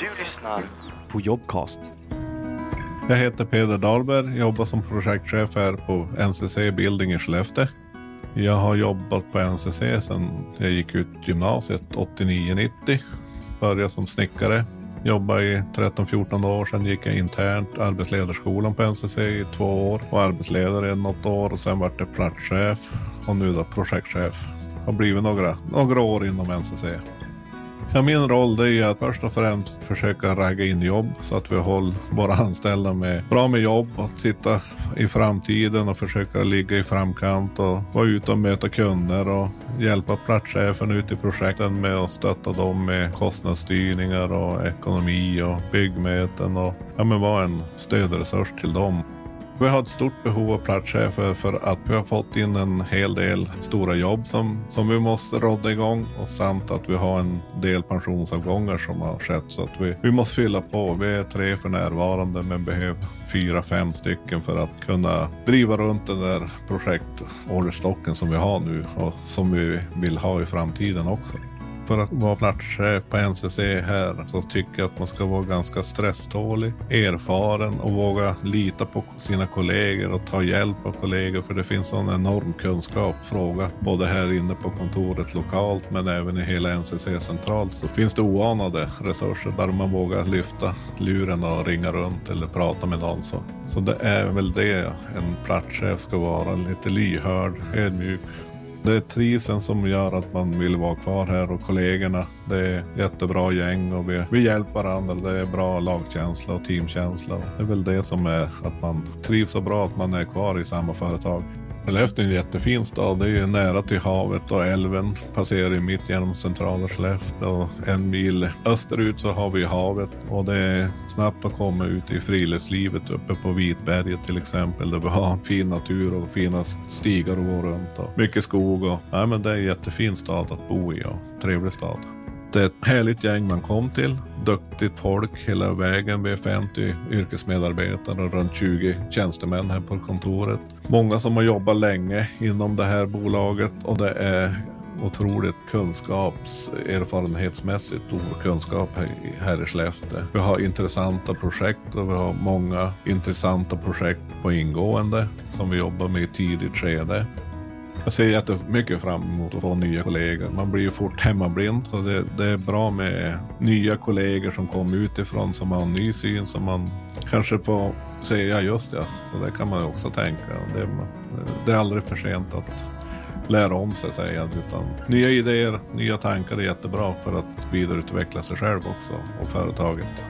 Du lyssnar på Jobcast. Jag heter Peder Dahlberg, jobbar som projektchef här på NCC Building i Skellefteå. Jag har jobbat på NCC sedan jag gick ut gymnasiet 89-90. Började som snickare. Jobbade i 13-14 år, sen gick jag internt arbetsledarskolan på NCC i två år och arbetsledare i något år och sen vart det platschef och nu då projektchef. Har blivit några, några år inom NCC. Ja, min roll det är att först och främst försöka ragga in jobb så att vi håller våra anställda med bra med jobb och titta i framtiden och försöka ligga i framkant och vara ute och möta kunder och hjälpa platschefen ut i projekten med att stötta dem med kostnadsstyrningar och ekonomi och byggmöten och ja, men vara en stödresurs till dem. Vi har ett stort behov av platschefer för att vi har fått in en hel del stora jobb som, som vi måste rodda igång och samt att vi har en del pensionsavgångar som har skett så att vi, vi måste fylla på. Vi är tre för närvarande men behöver fyra, fem stycken för att kunna driva runt den där projektorderstocken som vi har nu och som vi vill ha i framtiden också för att vara platschef på NCC här så tycker jag att man ska vara ganska stresstålig, erfaren och våga lita på sina kollegor och ta hjälp av kollegor för det finns sån enorm kunskap. Fråga både här inne på kontoret lokalt men även i hela NCC centralt så finns det oanade resurser där man vågar lyfta luren och ringa runt eller prata med någon. Så, så det är väl det en platschef ska vara, lite lyhörd, ödmjuk det är trivseln som gör att man vill vara kvar här och kollegorna. Det är jättebra gäng och vi, vi hjälper varandra. Det är bra lagkänsla och teamkänsla. Det är väl det som är att man trivs så bra att man är kvar i samma företag. Skellefteå är en jättefin stad. Det är nära till havet och älven passerar ju mitt genom centrala Skellefteå. En mil österut så har vi havet och det är snabbt att komma ut i friluftslivet uppe på Vitberget till exempel där vi har fin natur och fina stigar att gå runt och mycket skog. Och, ja, men det är en jättefin stad att bo i och trevlig stad. Det är ett härligt gäng man kom till. Duktigt folk hela vägen. Vi är 50 yrkesmedarbetare och runt 20 tjänstemän här på kontoret. Många som har jobbat länge inom det här bolaget och det är otroligt kunskaps erfarenhetsmässigt stor kunskap här i Skellefteå. Vi har intressanta projekt och vi har många intressanta projekt på ingående som vi jobbar med i tidigt skede. Jag ser jättemycket fram emot att få nya kollegor. Man blir ju fort hemmablind så det, det, är bra med nya kollegor som kommer utifrån som har en ny syn som man kanske får säga ja just ja. Så det kan man också tänka. Det, det är aldrig för sent att lära om sig säger jag. Utan nya idéer, nya tankar är jättebra för att vidareutveckla sig själv också och företaget.